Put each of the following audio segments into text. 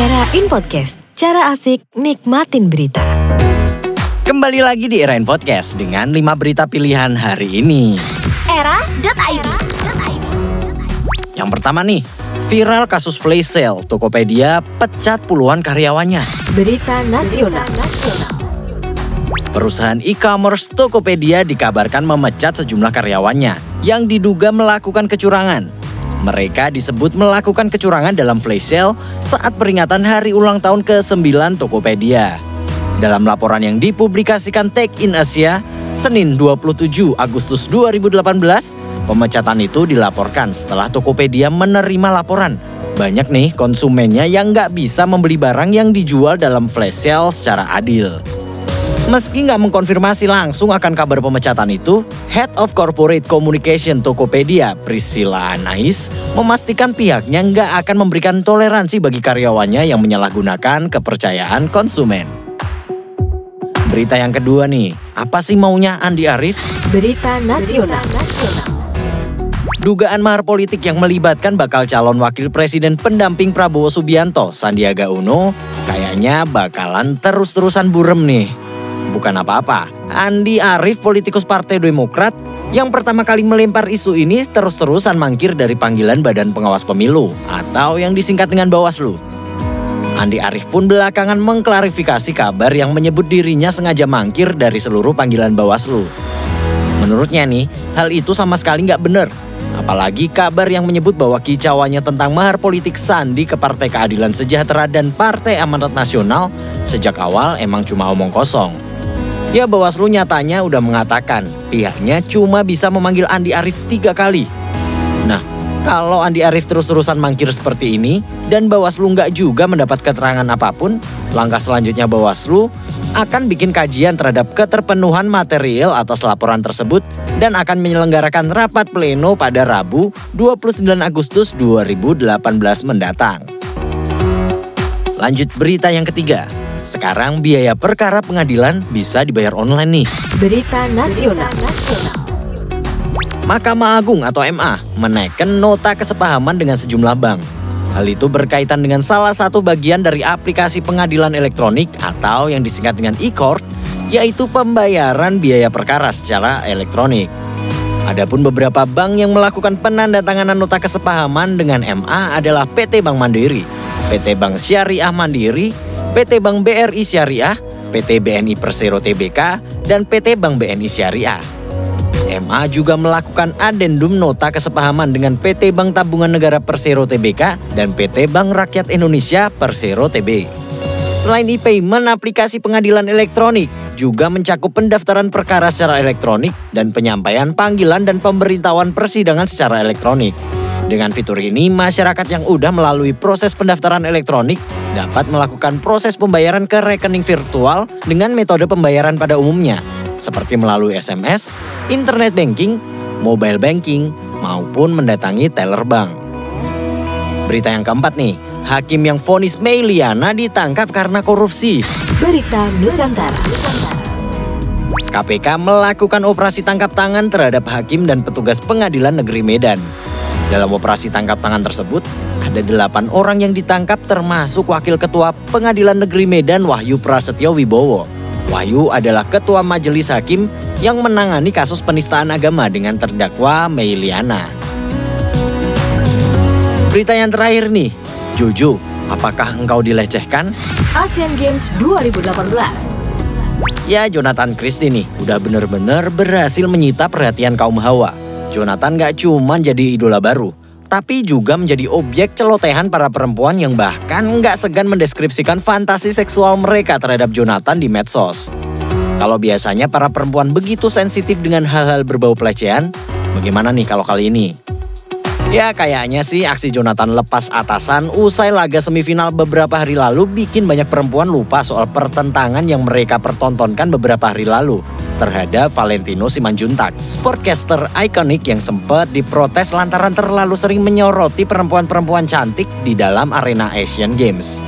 Era In Podcast, cara asik nikmatin berita. Kembali lagi di Era In Podcast dengan 5 berita pilihan hari ini. Era.id Yang pertama nih, viral kasus flash sale Tokopedia pecat puluhan karyawannya. Berita nasional. Perusahaan e-commerce Tokopedia dikabarkan memecat sejumlah karyawannya yang diduga melakukan kecurangan. Mereka disebut melakukan kecurangan dalam flash sale saat peringatan hari ulang tahun ke-9 Tokopedia. Dalam laporan yang dipublikasikan Tech in Asia, Senin 27 Agustus 2018, pemecatan itu dilaporkan setelah Tokopedia menerima laporan. Banyak nih konsumennya yang nggak bisa membeli barang yang dijual dalam flash sale secara adil. Meski nggak mengkonfirmasi langsung akan kabar pemecatan itu, Head of Corporate Communication Tokopedia, Priscilla Anais, memastikan pihaknya nggak akan memberikan toleransi bagi karyawannya yang menyalahgunakan kepercayaan konsumen. Berita yang kedua nih, apa sih maunya Andi Arief? Berita nasional. Dugaan mahar politik yang melibatkan bakal calon wakil presiden pendamping Prabowo Subianto, Sandiaga Uno, kayaknya bakalan terus-terusan burem nih. Bukan apa-apa, Andi Arief politikus Partai Demokrat yang pertama kali melempar isu ini terus-terusan mangkir dari panggilan Badan Pengawas Pemilu atau yang disingkat dengan Bawaslu. Andi Arief pun belakangan mengklarifikasi kabar yang menyebut dirinya sengaja mangkir dari seluruh panggilan Bawaslu. Menurutnya nih, hal itu sama sekali nggak benar. Apalagi kabar yang menyebut bahwa kicauannya tentang mahar politik Sandi ke Partai Keadilan Sejahtera dan Partai Amanat Nasional sejak awal emang cuma omong kosong. Ya Bawaslu nyatanya udah mengatakan pihaknya cuma bisa memanggil Andi Arief tiga kali. Nah, kalau Andi Arief terus-terusan mangkir seperti ini dan Bawaslu nggak juga mendapat keterangan apa pun, langkah selanjutnya Bawaslu akan bikin kajian terhadap keterpenuhan material atas laporan tersebut dan akan menyelenggarakan rapat pleno pada Rabu 29 Agustus 2018 mendatang. Lanjut berita yang ketiga. Sekarang biaya perkara pengadilan bisa dibayar online nih. Berita nasional. Mahkamah Agung atau MA menaikkan nota kesepahaman dengan sejumlah bank. Hal itu berkaitan dengan salah satu bagian dari aplikasi pengadilan elektronik atau yang disingkat dengan e-court, yaitu pembayaran biaya perkara secara elektronik. Adapun beberapa bank yang melakukan penandatanganan nota kesepahaman dengan MA adalah PT Bank Mandiri, PT Bank Syariah Mandiri, PT Bank BRI Syariah, PT BNI Persero Tbk, dan PT Bank BNI Syariah. MA juga melakukan adendum nota kesepahaman dengan PT Bank Tabungan Negara Persero Tbk dan PT Bank Rakyat Indonesia Persero TB. Selain e-payment, aplikasi pengadilan elektronik juga mencakup pendaftaran perkara secara elektronik dan penyampaian panggilan dan pemberitahuan persidangan secara elektronik. Dengan fitur ini, masyarakat yang udah melalui proses pendaftaran elektronik dapat melakukan proses pembayaran ke rekening virtual dengan metode pembayaran pada umumnya, seperti melalui SMS, internet banking, mobile banking, maupun mendatangi teller bank. Berita yang keempat nih, hakim yang vonis Meiliana ditangkap karena korupsi. Berita Nusantara. KPK melakukan operasi tangkap tangan terhadap hakim dan petugas pengadilan negeri Medan. Dalam operasi tangkap tangan tersebut, ada delapan orang yang ditangkap termasuk Wakil Ketua Pengadilan Negeri Medan Wahyu Prasetyo Wibowo. Wahyu adalah Ketua Majelis Hakim yang menangani kasus penistaan agama dengan terdakwa Meiliana. Berita yang terakhir nih, Jojo, apakah engkau dilecehkan? Asian Games 2018. Ya Jonathan Christie nih udah bener-bener berhasil menyita perhatian kaum hawa. Jonathan gak cuma jadi idola baru, tapi juga menjadi objek celotehan para perempuan yang bahkan nggak segan mendeskripsikan fantasi seksual mereka terhadap Jonathan di medsos. Kalau biasanya para perempuan begitu sensitif dengan hal-hal berbau pelecehan, bagaimana nih kalau kali ini? Ya kayaknya sih aksi Jonathan lepas atasan usai laga semifinal beberapa hari lalu bikin banyak perempuan lupa soal pertentangan yang mereka pertontonkan beberapa hari lalu terhadap Valentino Simanjuntak, sportcaster ikonik yang sempat diprotes lantaran terlalu sering menyoroti perempuan-perempuan cantik di dalam arena Asian Games.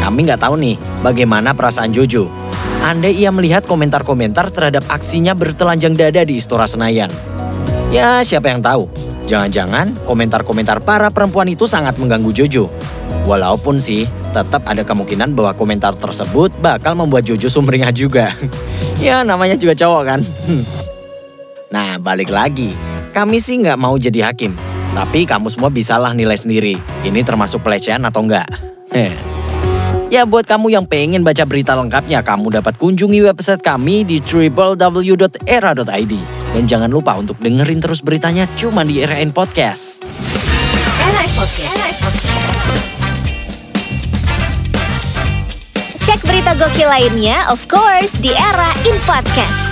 Kami nggak tahu nih bagaimana perasaan Jojo. Andai ia melihat komentar-komentar terhadap aksinya bertelanjang dada di Istora Senayan. Ya siapa yang tahu, Jangan-jangan komentar-komentar para perempuan itu sangat mengganggu Jojo. Walaupun sih, tetap ada kemungkinan bahwa komentar tersebut bakal membuat Jojo sumringah juga. ya namanya juga cowok kan. nah balik lagi, kami sih nggak mau jadi hakim. Tapi kamu semua bisalah nilai sendiri. Ini termasuk pelecehan atau enggak? Ya buat kamu yang pengen baca berita lengkapnya, kamu dapat kunjungi website kami di www.era.id. Dan jangan lupa untuk dengerin terus beritanya cuma di RN Podcast. Era Podcast. Cek berita gokil lainnya, of course, di Era in Podcast.